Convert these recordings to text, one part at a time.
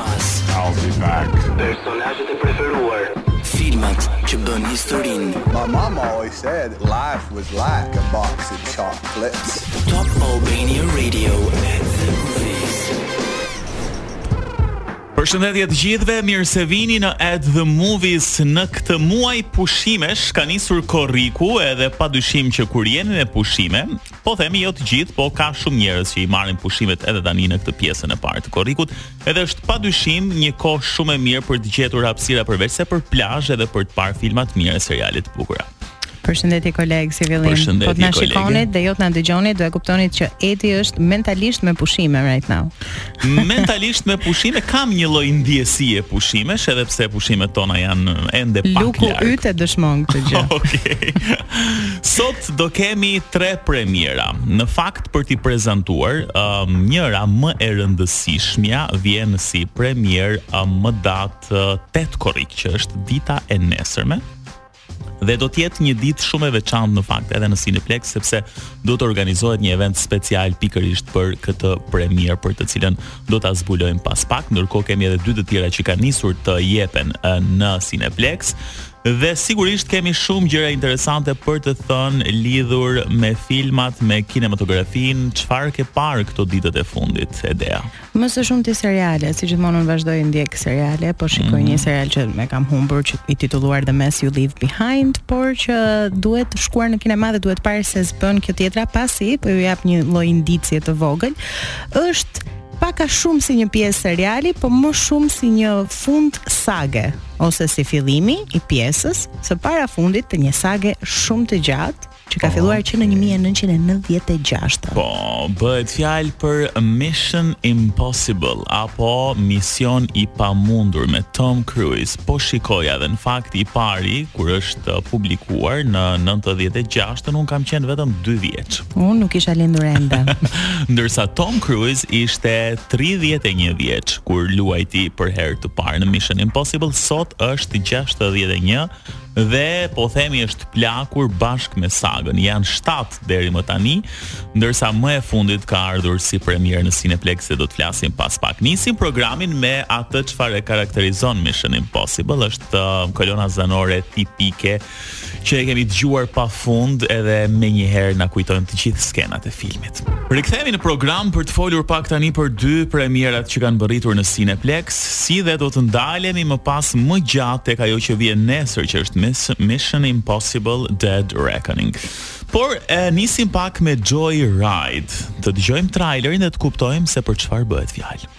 I'll be back. Personazhet e preferuar, filmat që bënë historinë. My mama always said life was like a box of chocolates. Top Albania Radio at the movies. Përshëndetje të gjithëve, mirë se vini në At the Movies. Në këtë muaj pushimesh ka nisur korriku edhe pa dyshim që kur jeni me pushime, Po themi jo të gjithë, po ka shumë njerëz që i marrin pushimet edhe tani në këtë pjesën e parë të korrikut. Edhe është pa dyshim një kohë shumë e mirë për të gjetur hapësira përveçse për plazh edhe për të parë filma të mirë, seriale të bukura. Përshëndetje koleg, si fillim. Po të na shikonit dhe jo të na dëgjonit, do e kuptonit që Edi është mentalisht me pushime right now. Mentalisht me pushime kam një lloj ndjesie pushimesh edhe pse pushimet tona janë ende pak larg. Look-u yt e dëshmon këtë gjë. Okej. Sot do kemi tre premiera. Në fakt për t'i prezantuar, um, njëra më e rëndësishmja vjen si premierë um, më datë 8 korrik, që është dita e nesërme. Dhe do të jetë një ditë shumë e veçantë në fakt edhe në Cineplex sepse do të organizohet një event special pikërisht për këtë premierë për të cilën do ta zbulojmë pas pak. Ndërkohë kemi edhe dy të tjera që kanë nisur të jepen në Cineplex. Dhe sigurisht kemi shumë gjëra interesante për të thënë lidhur me filmat, me kinematografinë, çfarë ke parë këto ditët e fundit, Edea? Më së shumti seriale, si gjithmonë unë vazhdoj ndjek seriale, po shikoj një mhm. serial që e kam humbur që është i titulluar The Mess You Leave Behind, por që duhet shkuar në kinema dhe duhet parë se s'bën kjo tjetra pasi po ju jap një lloj indicie të vogël. Është pak a shumë si një pjesë seriali, po më shumë si një fund sage ose si fillimi i pjesës së parafundit të një sage shumë të gjatë që ka filluar që në 1996. Po, bëhet fjalë për Mission Impossible apo Mision i pamundur me Tom Cruise. Po shikoja dhe në fakt i pari kur është publikuar në 96-ën un kam qenë vetëm 2 vjeç. Un nuk isha lindur ende. Ndërsa Tom Cruise ishte 31 vjeç kur luajti për herë të parë në Mission Impossible, sot është 61 dhe po themi është plakur bashkë me sagën. Janë 7 deri më tani, ndërsa më e fundit ka ardhur si premierë në Cineplex e do të flasim pas pak. Nisim programin me atë çfarë e karakterizon Mission Impossible, është uh, kolona zanore tipike që e kemi dëgjuar pafund edhe menjëherë na kujtojnë të gjithë skenat e filmit. Rikthehemi në program për të folur pak tani për dy premierat që kanë mbërritur në Cineplex, si dhe do të ndalemi më pas më gjatë tek ajo që vjen nesër, që është Mission Impossible Dead Reckoning. Por e nisim pak me Joy Ride. Të dëgjojmë trailerin dhe të kuptojmë se për çfarë bëhet fjalë.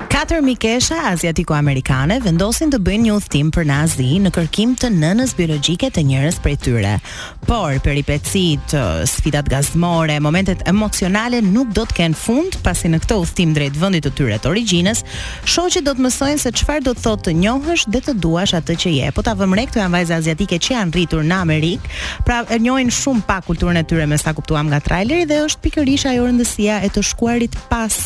Katër mikesha aziatiko-amerikane vendosin të bëjnë një udhëtim për në Azi në kërkim të nënës biologjike të njërës prej tyre. Por peripecitë, sfidat gazmore, momentet emocionale nuk do të kenë fund, pasi në këtë udhëtim drejt vendit të tyre të origjinës, shoqet do të mësojnë se çfarë do të thotë të njohësh dhe të duash atë që je. Po ta vëmë re, këto janë vajza aziatike që janë rritur në Amerikë, pra e njohin shumë pak kulturën e tyre me sa kuptuam nga traileri dhe është pikërisht ajo rëndësia e të shkuarit pas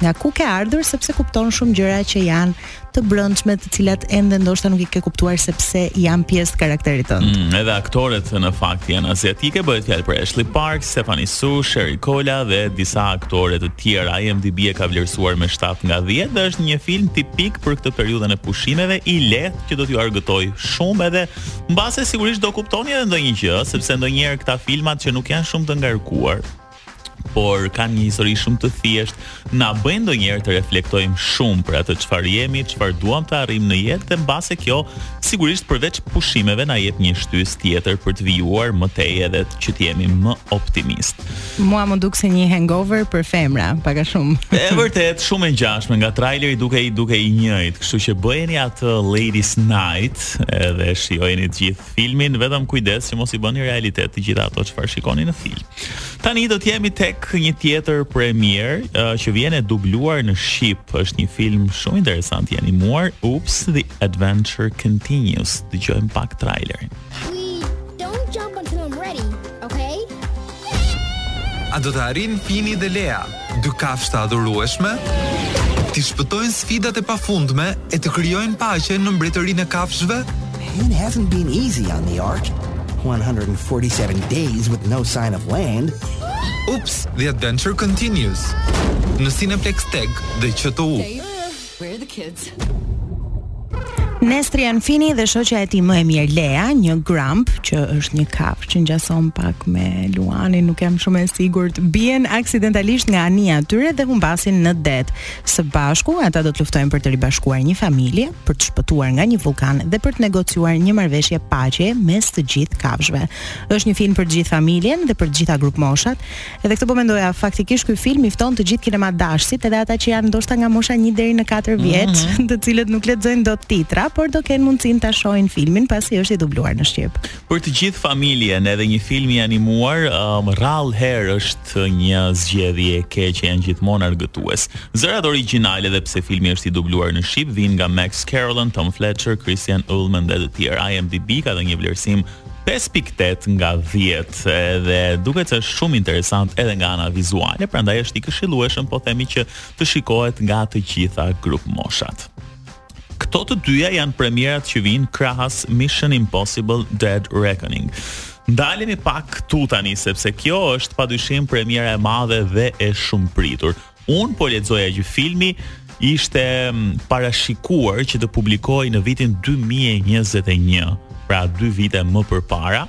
nga ku ke ardhur sepse kupton shumë gjëra që janë të brendshme, të cilat ende ndoshta nuk i ke kuptuar sepse janë pjesë të karakterit tënd. Mm, edhe aktoret në fakt janë aziatike, bëhet fjalë për Ashley Park, Stephanie Hsu, Sherry Cola dhe disa aktore të tjera. IMDb e ka vlerësuar me 7 nga 10 dhe është një film tipik për këtë periudhën e pushimeve, i lehtë që do t'ju argëtojë shumë edhe mbase sigurisht do kuptoni edhe ndonjë gjë, sepse ndonjëherë këta filmat që nuk janë shumë të ngarkuar, por kanë një histori shumë të thjeshtë, na bëjnë ndonjëherë të reflektojmë shumë për atë çfarë jemi, çfarë duam të arrijmë në jetë dhe mbase kjo sigurisht përveç pushimeve na jep një shtysë tjetër për të vijuar më tej edhe që të jemi më optimistë. Mua më duket si një hangover për femra, pak a shumë. E vërtetë, shumë e ngjashme nga traileri duket, duket i njëjtë, kështu që bëjeni atë Ladies Night edhe shijojeni të gjithë filmin, vetëm kujdes që mos i bëni realitet të gjitha ato çfarë shikoni në film. Tani do të jemi tek një tjetër premierë uh, që vjen e dubluar në shqip. Është një film shumë interesant i animuar, Oops, The Adventure Continues. Dëgjojmë pak trailerin. A do të arrijnë Fini dhe Lea, dy kafshë të adhurueshme, t'i shpëtojnë sfidat e pafundme e të krijojnë paqe në mbretërinë e kafshëve? It hasn't been easy on the Ark. 147 days with no sign of land. Oops, the adventure continues. Në Cineplexx TEG dhe QTU. Where are the kids? Nestriani Fini dhe shoqja e tij më e mirë Lea, një gramp që është një kafshë që ngjason pak me luanin, nuk jam shumë e sigurt, bien aksidentalisht nga anija e tyre dhe humbasin në det. Së bashku ata do të luftojnë për të ribashkuar një familje, për të shpëtuar nga një vullkan dhe për të negociuar një marrëveshje paqe mes të gjithë kafshëve. Është një film për të gjithë familjen dhe për të gjitha grupmoshat. Edhe këtë po mendoja, faktikisht ky film i fton të gjithë kinemadashësit, edhe ata që janë ndoshta nga mosha 1 deri në 4 vjeç, mm -hmm. të cilët nuk lexojnë dot titra, por do kenë mundësinë ta shohin filmin pasi është i dubluar në shqip. Për të gjithë familjen, edhe një film i animuar, um, rrallë herë është një zgjedhje e keqe janë gjithmonë argëtues. Zërat origjinale edhe pse filmi është i dubluar në shqip vijnë nga Max Carolan, Tom Fletcher, Christian Ulmen dhe të tjerë. IMDb ka dhënë një vlerësim 5.8 nga 10 dhe duket se është shumë interesant edhe nga ana vizuale, prandaj është i këshillueshëm po themi që të shikohet nga të gjitha grupmoshat. Këto të dyja janë premierat që vijnë krahas Mission Impossible Dead Reckoning. Ndalemi pak këtu tani sepse kjo është padyshim premiera e madhe dhe e shumëpritur. Unë po lexoja që filmi ishte mm, parashikuar që të publikohej në vitin 2021, pra dy vite më përpara.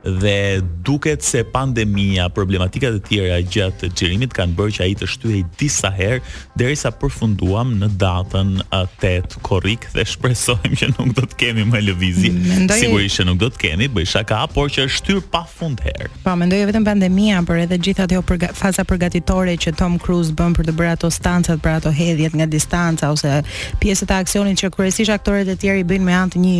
Dhe duket se pandemia, problematikat e tjera gjatë xhirimit kanë bërë që ai të shtyhej disa herë derisa përfunduam në datën 8 korrik dhe shpresojmë që nuk do të kemi më lëvizje. Sigurisht që nuk do të kemi, bëj shaka, por që është shtyrë pa fund herë. Po, mendoj jo vetëm pandemia, por edhe gjithë ato përga faza përgatitore që Tom Cruise bën për të bërë ato stancat, për ato hedhjet nga distanca ose pjesët e aksionit që kryesisht aktorët e tjerë i bëjnë me anë të një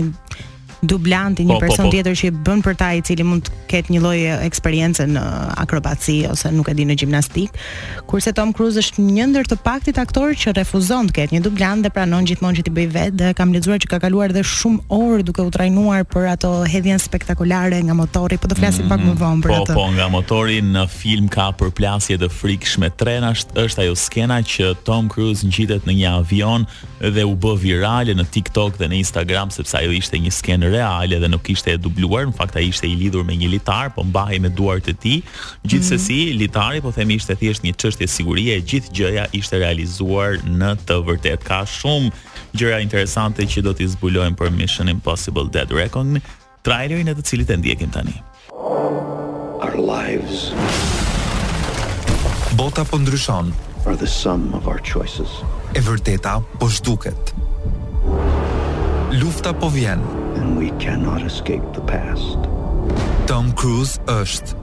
dublanti, një po, po person po, po. tjetër që i bën për ta, i cili mund të ketë një lloj eksperience në akrobaci ose nuk e di në gjimnastikë. Kurse Tom Cruise është një ndër të paktit aktorë që refuzon të ketë një dublant dhe pranon gjithmonë që t'i bëjë vetë dhe kam lexuar që ka kaluar edhe shumë orë duke u trajnuar për ato hedhjen spektakolare nga motori, po do flasim mm, pak më mhm. vonë për po, atë. Po, po, nga motori në film ka përplasje të frikshme trenash, është ajo skena që Tom Cruise ngjitet në një avion dhe u bë virale në TikTok dhe në Instagram sepse ajo ishte një skenë reale dhe nuk ishte e dubluar, në fakt ai ishte i lidhur me një litar, po mbahej me duart e tij Gjithsesi, litari po themi ishte thjesht një çështje sigurie, e gjithë gjëja ishte realizuar në të vërtetë. Ka shumë gjëra interesante që do t'i zbulojmë për Mission Impossible Dead Reckoning, trailerin e të cilit e ndjekim tani. Our lives. Bota po ndryshon. Are the sum of our choices. E vërteta po zhduket. Lufta po vjen. And we cannot escape the past. Tom Cruise është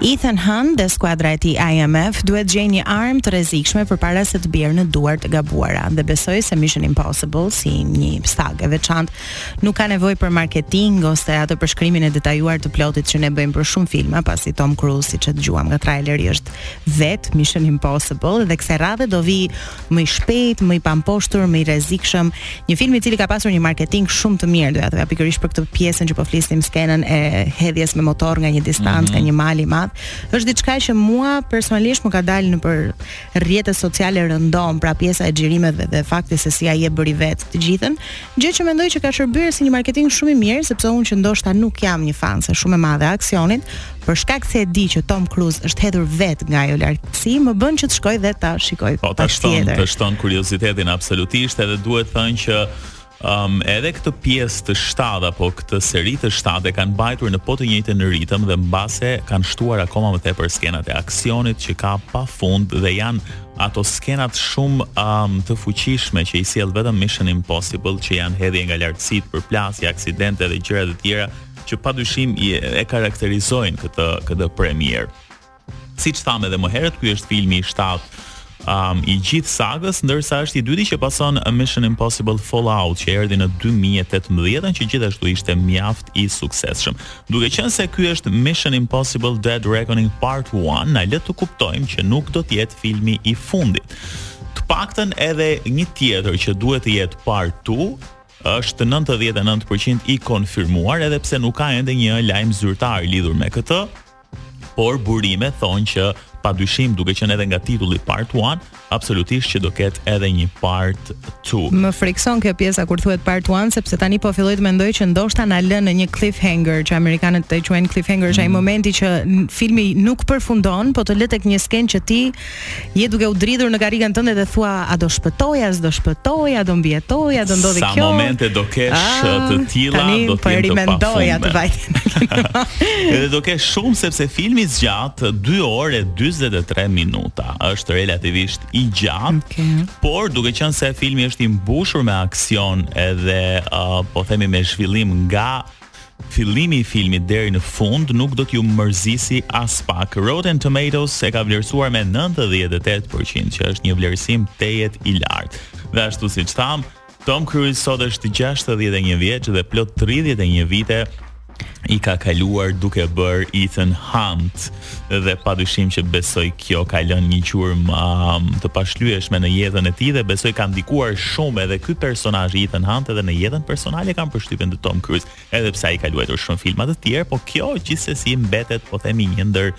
Ethan Hunt dhe skuadra e tij IMF duhet gjejnë një armë të rrezikshme përpara se të bjerë në duar të gabuara dhe besoj se Mission Impossible si një sagë e veçantë nuk ka nevojë për marketing ose atë përshkrimin e detajuar të plotit që ne bëjmë për shumë filma, pasi Tom Cruise siç e dëgjuam nga traileri është vetë Mission Impossible dhe kësaj radhe do vi më i shpejtë, më i pamposhtur, më i rrezikshëm, një film i cili ka pasur një marketing shumë të mirë, doja thoja pikërisht për këtë pjesën që po flisnim skenën e hedhjes me motor nga një distancë, mm -hmm. nga mhm. një mal i madh, është diçka që mua personalisht më ka dalë nëpër rrjete sociale rëndom, pra pjesa e xhirimeve dhe fakti se si ai e bëri vetë të gjithën, Gjë që mendoj që ka shërbyer si një marketing shumë i mirë, sepse unë që ndoshta nuk jam një fanse shumë e madhe e aksionit, për shkak se e di që Tom Cruise është hedhur vetë nga ajo lartësi, më bën që të shkoj dhe ta shikoj po, ta shton, ta shton kuriozitetin absolutisht, edhe duhet thënë që Um, edhe këtë pjesë të 7 apo këtë seri të 7 e kanë mbajtur në po të njëjtin ritëm dhe mbase kanë shtuar akoma më tepër skenat e aksionit që ka pafund dhe janë Ato skenat shumë um, të fuqishme që i sjell vetëm Mission Impossible, që janë hedhje nga lartësitë, përplasje, aksidente dhe gjëra të tjera që padyshim e karakterizojnë këtë këtë premierë. Siç thamë edhe më herët, ky është filmi i shtatë um, i gjithë sagës, ndërsa është i dyti që pason Mission Impossible Fallout që erdhi në 2018 që gjithashtu ishte mjaft i suksesshëm. Duke qenë se ky është Mission Impossible Dead Reckoning Part 1, na lë të kuptojmë që nuk do të jetë filmi i fundit. Të paktën edhe një tjetër që duhet të jetë Part 2 është 99% i konfirmuar edhe pse nuk ka ende një lajm zyrtar lidhur me këtë, por burime thonë që pa dyshim duke qenë edhe nga titulli Part 1 absolutisht që do ketë edhe një part 2. Më frikson kjo pjesa kur thuhet part 1 sepse tani po filloj të mendoj që ndoshta na lënë në një cliffhanger që amerikanët e quajnë cliffhanger, është mm. ai mhm. momenti që filmi nuk përfundon, po të lë tek një skenë që ti je duke u dridhur në karrigen tënde dhe thua a do shpëtojë, a s'do shpëtojë, a do mbijetojë, a do ndodhë kjo. Sa momente do kesh ah, të tilla, do të po jetë të pafundme. Atë Edhe do kesh shumë sepse filmi zgjat 2 orë 43 minuta. është relativisht i gjatë, okay. por duke qenë se filmi është i mbushur me aksion edhe uh, po themi me zhvillim nga fillimi i filmit deri në fund nuk do t'ju mërzisi aspak. Rotten Tomatoes e ka vlerësuar me 98%, që është një vlerësim tejet i lartë. Dhe ashtu siç thamë, Tom Cruise sot është gjashtëdhjetë e një vjeç dhe plot tridhjetë e një vite i ka kaluar duke bërë Ethan Hunt dhe pa dyshim që besoj kjo ka lënë një gjurmë um, të pashlyeshme në jetën e tij dhe besoj ka ndikuar shumë edhe ky personazh Ethan Hunt edhe në jetën personale kam përshtypjen të Tom Cruise. edhe pse ai ka luajtur shumë filma të tjerë, po kjo gjithsesi mbetet, po themi një ndër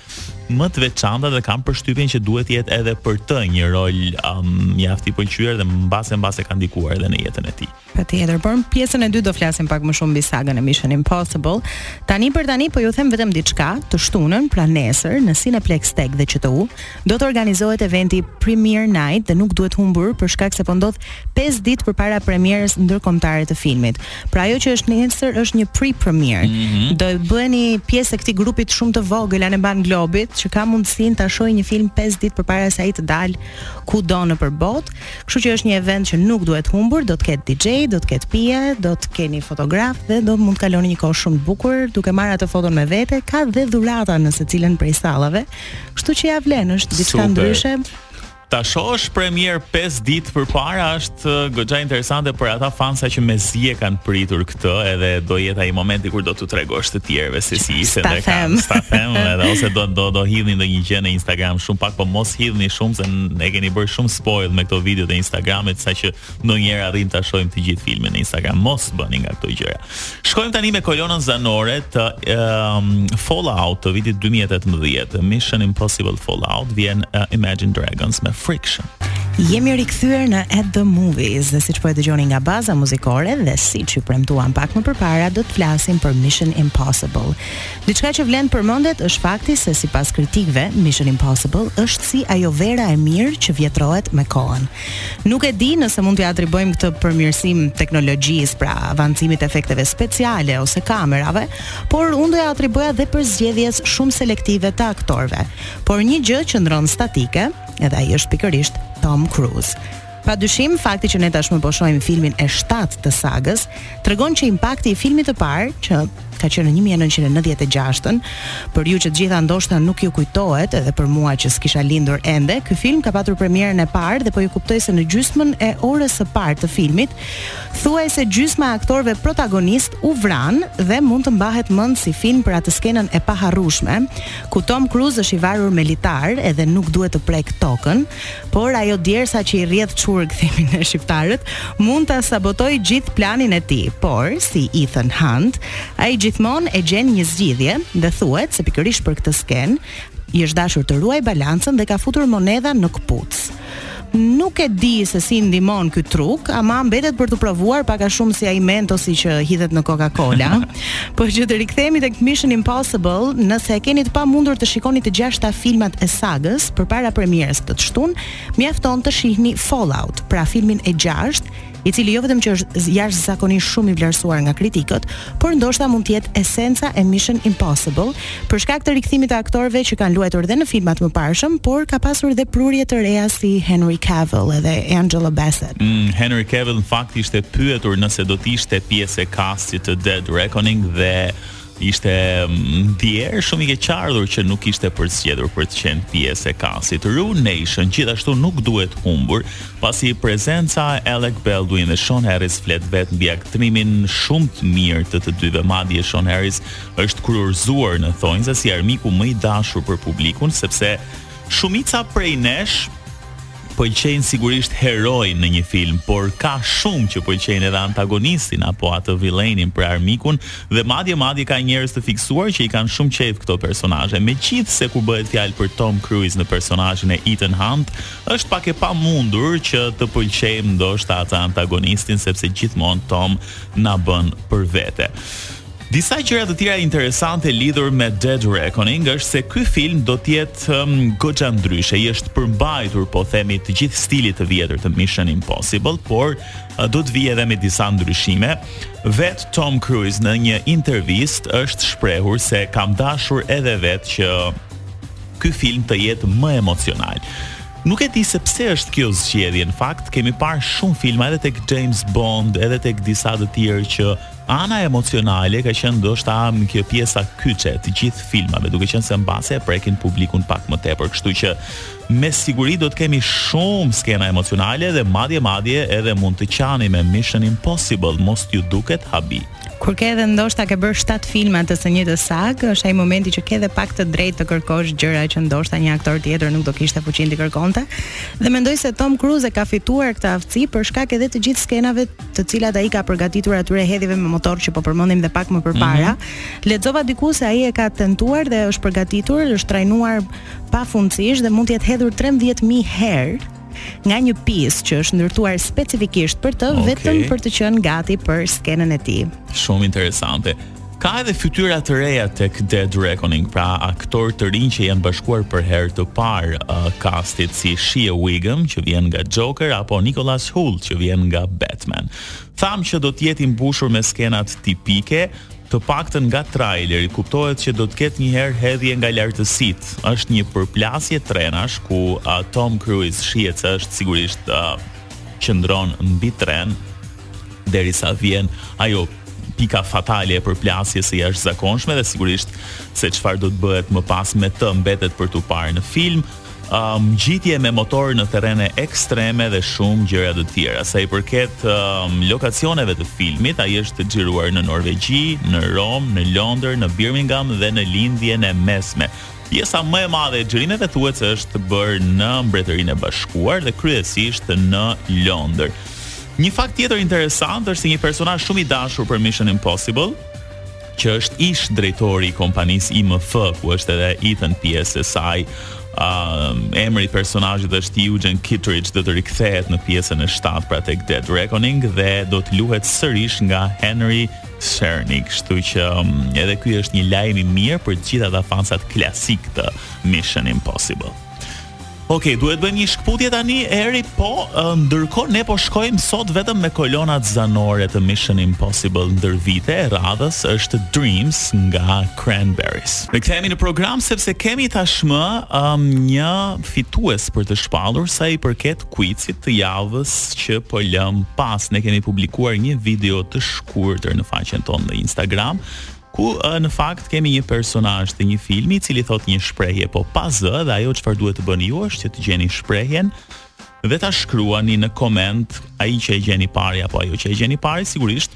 më të veçanta dhe kam përshtypjen që duhet të jetë edhe për të një rol um, mjaft i pëlqyer dhe mbase mbase ka ndikuar edhe në jetën e tij. Patjetër, por në pjesën e dytë do flasim pak më shumë mbi sagën e Mission Impossible. Tani për tani po ju them vetëm diçka, të shtunën, pra nesër në Cineplexx TEG dhe QTU, Do të organizohet eventi Premiere Night dhe nuk duhet humbur për shkak se po ndodh pesë ditë përpara premierës ndërkombëtare të filmit. Pra ajo që është nesër është një pre-premiere. Mm -hmm. Do të bëheni pjesë e këtij grupit shumë të vogël anembanë globit që ka mundësinë ta shohë një film pesë ditë përpara se ai të dalë kudo nëpër botë. Kështu që është një event që nuk duhet humbur, do të ketë DJ, do të ketë pije, do të keni fotograf dhe do mund të kaloni një kohë shumë të bukur duke marrë ato fotot me vete, ka dhe dhurata në secilën prej sallave. Kështu që ja vlen, është diçka ndryshe. Ta shohësh premierë 5 ditë përpara është uh, goxha interesante për ata fansa që mezi e kanë pritur këtë, edhe do jetë ai momenti kur do t'u tregosh të tjerëve se si ishte ndër kanë. S'ta them, edhe ose do do do hidhni ndonjë gjë në Instagram shumë pak, po mos hidhni shumë se na keni bërë shumë spoil me këto video të Instagramit, saqë ndonjëherë arrim ta shohim të gjithë filmin në Instagram. Mos bëni nga këto gjëra. Shkojmë tani me kolonën zanore të um, Fallout të vitit 2018, Mission Impossible Fallout, vjen uh, Imagine Dragons me Friction. Jemi rikthyer në At the Movies dhe siç po e dëgjoni nga baza muzikore dhe siç ju premtuam pak më përpara do të flasim për Mission Impossible. Diçka që vlen të përmendet është fakti se sipas kritikëve Mission Impossible është si ajo vera e mirë që vjetrohet me kohën. Nuk e di nëse mund t'ia atribuojmë këtë përmirësim teknologjisë, pra avancimit të efekteve speciale ose kamerave, por unë do ja atribuoja dhe përzgjedhjes shumë selektive të aktorëve. Por një gjë qëndron statike, edhe ai është pikërisht Tom Cruise. Pa dyshim, fakti që ne tashmë po shohim filmin e 7 të sagës, tregon që impakti i filmit të parë, që ka qenë në një mijë e nëntëqind e nëntëdhjetë e gjashtën. Për ju që të gjitha ndoshta nuk ju kujtohet, edhe për mua që s'kisha lindur ende, ky film ka patur premierën e parë dhe po ju kujtoj se në gjysmën e orës së parë të filmit, thuajse gjysma e aktorëve protagonistë u vranë dhe mund të mbahet mend si film për atë skenën e paharrueshme, ku Tom Cruise është i varur me litar edhe nuk duhet të prekë tokën. Por ajo djersa që i rrjedh çurg themi ne shqiptarët, mund ta sabotojë gjithë planin e tij. Por, si Ethan Hunt, ai gjithmonë e gjen një zgjidhje dhe thuhet se pikërisht për këtë skenë i është dashur të ruajë balancën dhe ka futur monedha në këpucë. Nuk e di se si ndihmon ky truk, ama mbetet për t'u provuar pak a shumë si ai mentosi që hidhet në Coca-Cola. Po që të rikthehemi tek Mission Impossible, nëse e keni të pamundur të shikoni të gjashta filmat e sagës përpara premierës këtë shtunë, mjafton të shihni Fallout, pra filmin e gjashtë, i cili jo vetëm që është jashtëzakonisht shumë i vlerësuar nga kritikët, por ndoshta mund të jetë esenca e Mission Impossible, Për shkak të rikthimit të aktorëve që kanë luajtur dhe në filmat e mëparshëm, por ka pasur dhe prurje të reja si Henry Cavill edhe Angela Bassett. Ëh, Henry Cavill në fakt ishte pyetur nëse do të ishte pjesë e castit të Dead Reckoning dhe ishte ndjerë shumë i keqardhur që nuk ishte përzgjedhur për të qenë pjesë e castit. Rogue Nation gjithashtu nuk duhet humbur, pasi prezenca e Alec Baldwin dhe Sean Harris flet vetë mbi aktrimin shumë të mirë të të dyve, madje Sean Harris është kurorëzuar në thonjza si armiku më i dashur për publikun sepse shumica prej nesh pëlqejnë sigurisht heroin në një film, por ka shumë që pëlqejnë edhe antagonistin apo atë villainin për armikun dhe madje madje ka njerëz të fiksuar që i kanë shumë qejf këto personazhe. Megjithëse kur bëhet fjalë për Tom Cruise në personazhin e Ethan Hunt, është pak e pamundur që të pëlqejmë ndoshta atë antagonistin sepse gjithmonë Tom na bën për vete. Disa gjëra të tjera interesante lidhur me Dead Reckoning është se ky film do të jetë um, goxha ndryshe. I është përmbajtur, po themi, të gjithë stilit të vjetër të Mission Impossible, por uh, do të vijë edhe me disa ndryshime. Vetë Tom Cruise në një intervistë është shprehur se kam dashur edhe vetë që ky film të jetë më emocional. Nuk e di se pse është kjo zgjedhje. Në fakt kemi parë shumë filma edhe tek James Bond, edhe tek disa të tjerë që Ana emocionale ka qenë ndoshta kjo pjesa kyçe të gjithë filmave, duke qenë se mbase e prekin publikun pak më tepër, kështu që me siguri do të kemi shumë skena emocionale dhe madje madje edhe mund të qani me Mission Impossible, mos t'ju duket habi. Kur ke edhe ndoshta ke bërë 7 filma të së njëjtës sagë, është ai momenti që ke edhe pak të drejtë të kërkosh gjëra që ndoshta një aktor tjetër nuk do kishte fuqinë të kërkonte. Dhe mendoj se Tom Cruise e ka fituar këtë aftësi për shkak edhe të gjithë skenave të cilat ai ka përgatitur atyre hedhjeve me motor që po përmendim dhe pak më përpara. Mm -hmm. Lexova diku se ai e ka tentuar dhe është përgatitur, është trajnuar pafundësisht dhe mund të jetë hedhur 13000 herë nga një pistë që është ndërtuar specifikisht për të, okay. vetëm për të qenë gati për skenën e tij. Shumë interesante. Ka edhe fytyra të reja tek Dead Reckoning, pra aktorë të rinj që janë bashkuar për herë të parë uh, castit si Shea Whigham që vjen nga Joker apo Nicholas Hoult që vjen nga Batman. Thamë që do të jetë i mbushur me skenat tipike, të paktën nga traileri kuptohet që do të ketë një herë hedhje nga lartësitë. Është një përplasje trenash ku uh, Tom Cruise shihet se është sigurisht uh, qëndron mbi tren, derisa vjen ajo pika fatale e përplasjes së jashtëzakonshme dhe sigurisht se çfarë do të bëhet më pas me të mbetet për t'u parë në film. Um, ngjitje me motor në terrene ekstreme dhe shumë gjëra të tjera. Sa i përket um, lokacioneve të filmit, ai është xhiruar në Norvegji, në Romë, në Londër, në Birmingham dhe në Lindjen e Mesme. Pjesa më e madhe e xhirimeve thuhet se është bërë në Mbretërinë e Bashkuar dhe kryesisht në Londër. Një fakt tjetër interesant është se një personazh shumë i dashur për Mission Impossible, që është ish drejtori i kompanisë IMF, ku është edhe Ethan pjesë e saj, uh, emri i personazhit është Eugene Kittredge do të rikthehet në pjesën e 7 pra tek Dead Reckoning dhe do të luhet sërish nga Henry Czerny, kështu që mm, edhe ky është një lajm i mirë për të gjithë ata fansat klasikë të Mission Impossible. Ok, duhet bëjmë një shkputje tani, Eri, po, ndërkohë ne po shkojmë sot vetëm me kolonat zanore të Mission Impossible ndër vite, e radhës është Dreams nga Cranberries. Ne kthehemi në program, sepse kemi tashmë um, një fitues për të shpallur sa i përket Kuizit të javës që po lëmë pas, ne kemi publikuar një video të shkurtër në faqen tonë në Instagram, ku në fakt kemi një personazh të një filmi i cili thotë një shprehje po pa zë dhe ajo çfarë duhet të bëni ju është që të gjeni shprehjen dhe ta shkruani në koment ai që e gjen i pari apo ajo që e gjen i pari sigurisht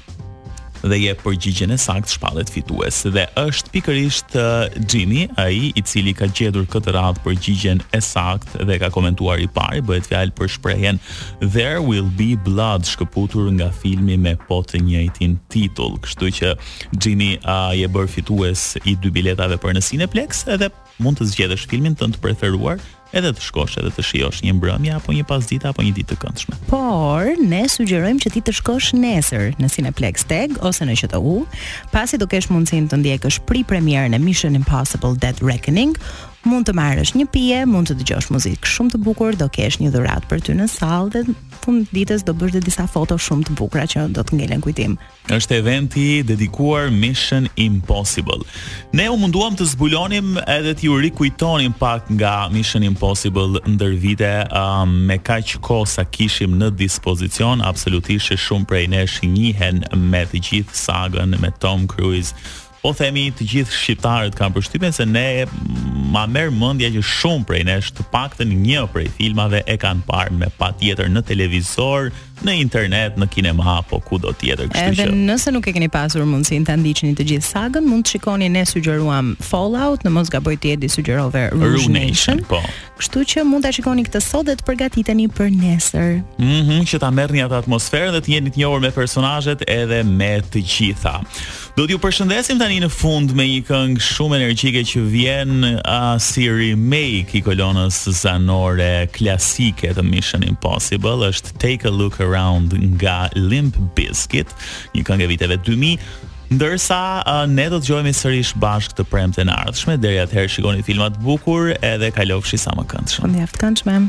dhe jep përgjigjen e saktë shpallet fitues. Dhe është pikërisht Xhimi uh, ai i cili ka gjetur këtë radhë përgjigjen e saktë dhe ka komentuar i pari, bëhet fjalë për shprehjen There will be blood shkëputur nga filmi me po të njëjtin titull. Kështu që Xhimi uh, je bërë fitues i dy biletave për në Cineplexx edhe mund të zgjedhësh filmin tënd të preferuar Edhe të shkosh edhe të shijosh një mbrëmje apo një pasdite apo një ditë të këndshme. Por, ne sugjerojmë që ti të shkosh nesër në Cineplexx TEG ose në QTU, pasi do kesh mundësinë të ndjekësh pri premierën e Mission Impossible Dead Reckoning, mund të marrësh një pije, mund të dëgjosh muzikë shumë të bukur, do kesh një dhuratë për ty në sallë dhe fund ditës do bësh dhe disa foto shumë të bukura që do të ngelen kujtim. Është event i dedikuar Mission Impossible. Ne u munduam të zbulonim edhe t'ju rikujtonim pak nga Mission Impossible ndër vite um, me kaq kohë sa kishim në dispozicion, absolutisht që shumë prej nesh njihen me të gjithë sagën me Tom Cruise, Po themi të gjithë shqiptarët kanë përshtypjen se ne ma merr mendja që shumë prej nesh të paktën një prej filmave e kanë parë me patjetër në televizor, në internet, në kinema apo kudo tjetër, kështu që. Edhe nëse nuk e keni pasur mundësinë ta ndiqni të gjithë sagën, mund të shikoni ne sugjeruam Fallout, në mos gaboj ti Edi sugjerove Rogue Nation. Po. Kështu që mund ta shikoni këtë sot dhe të përgatiteni për nesër. Mhm, mm që ta merrni atë atmosferë dhe të jeni të njohur me personazhet edhe me të gjitha. Do t'ju përshëndesim tani në fund me një këngë shumë energjike që vjen a, si remake i kolonës zanore klasike të Mission Impossible, është Take a Look Around nga Limp Bizkit, një këngë e viteve 2000, ndërsa a, ne do të dëgjohemi sërish bashkë të premten e ardhshme, deri atëherë shikoni filma të bukur edhe kalofshi sa më këndshëm. Mjaft këndshëm.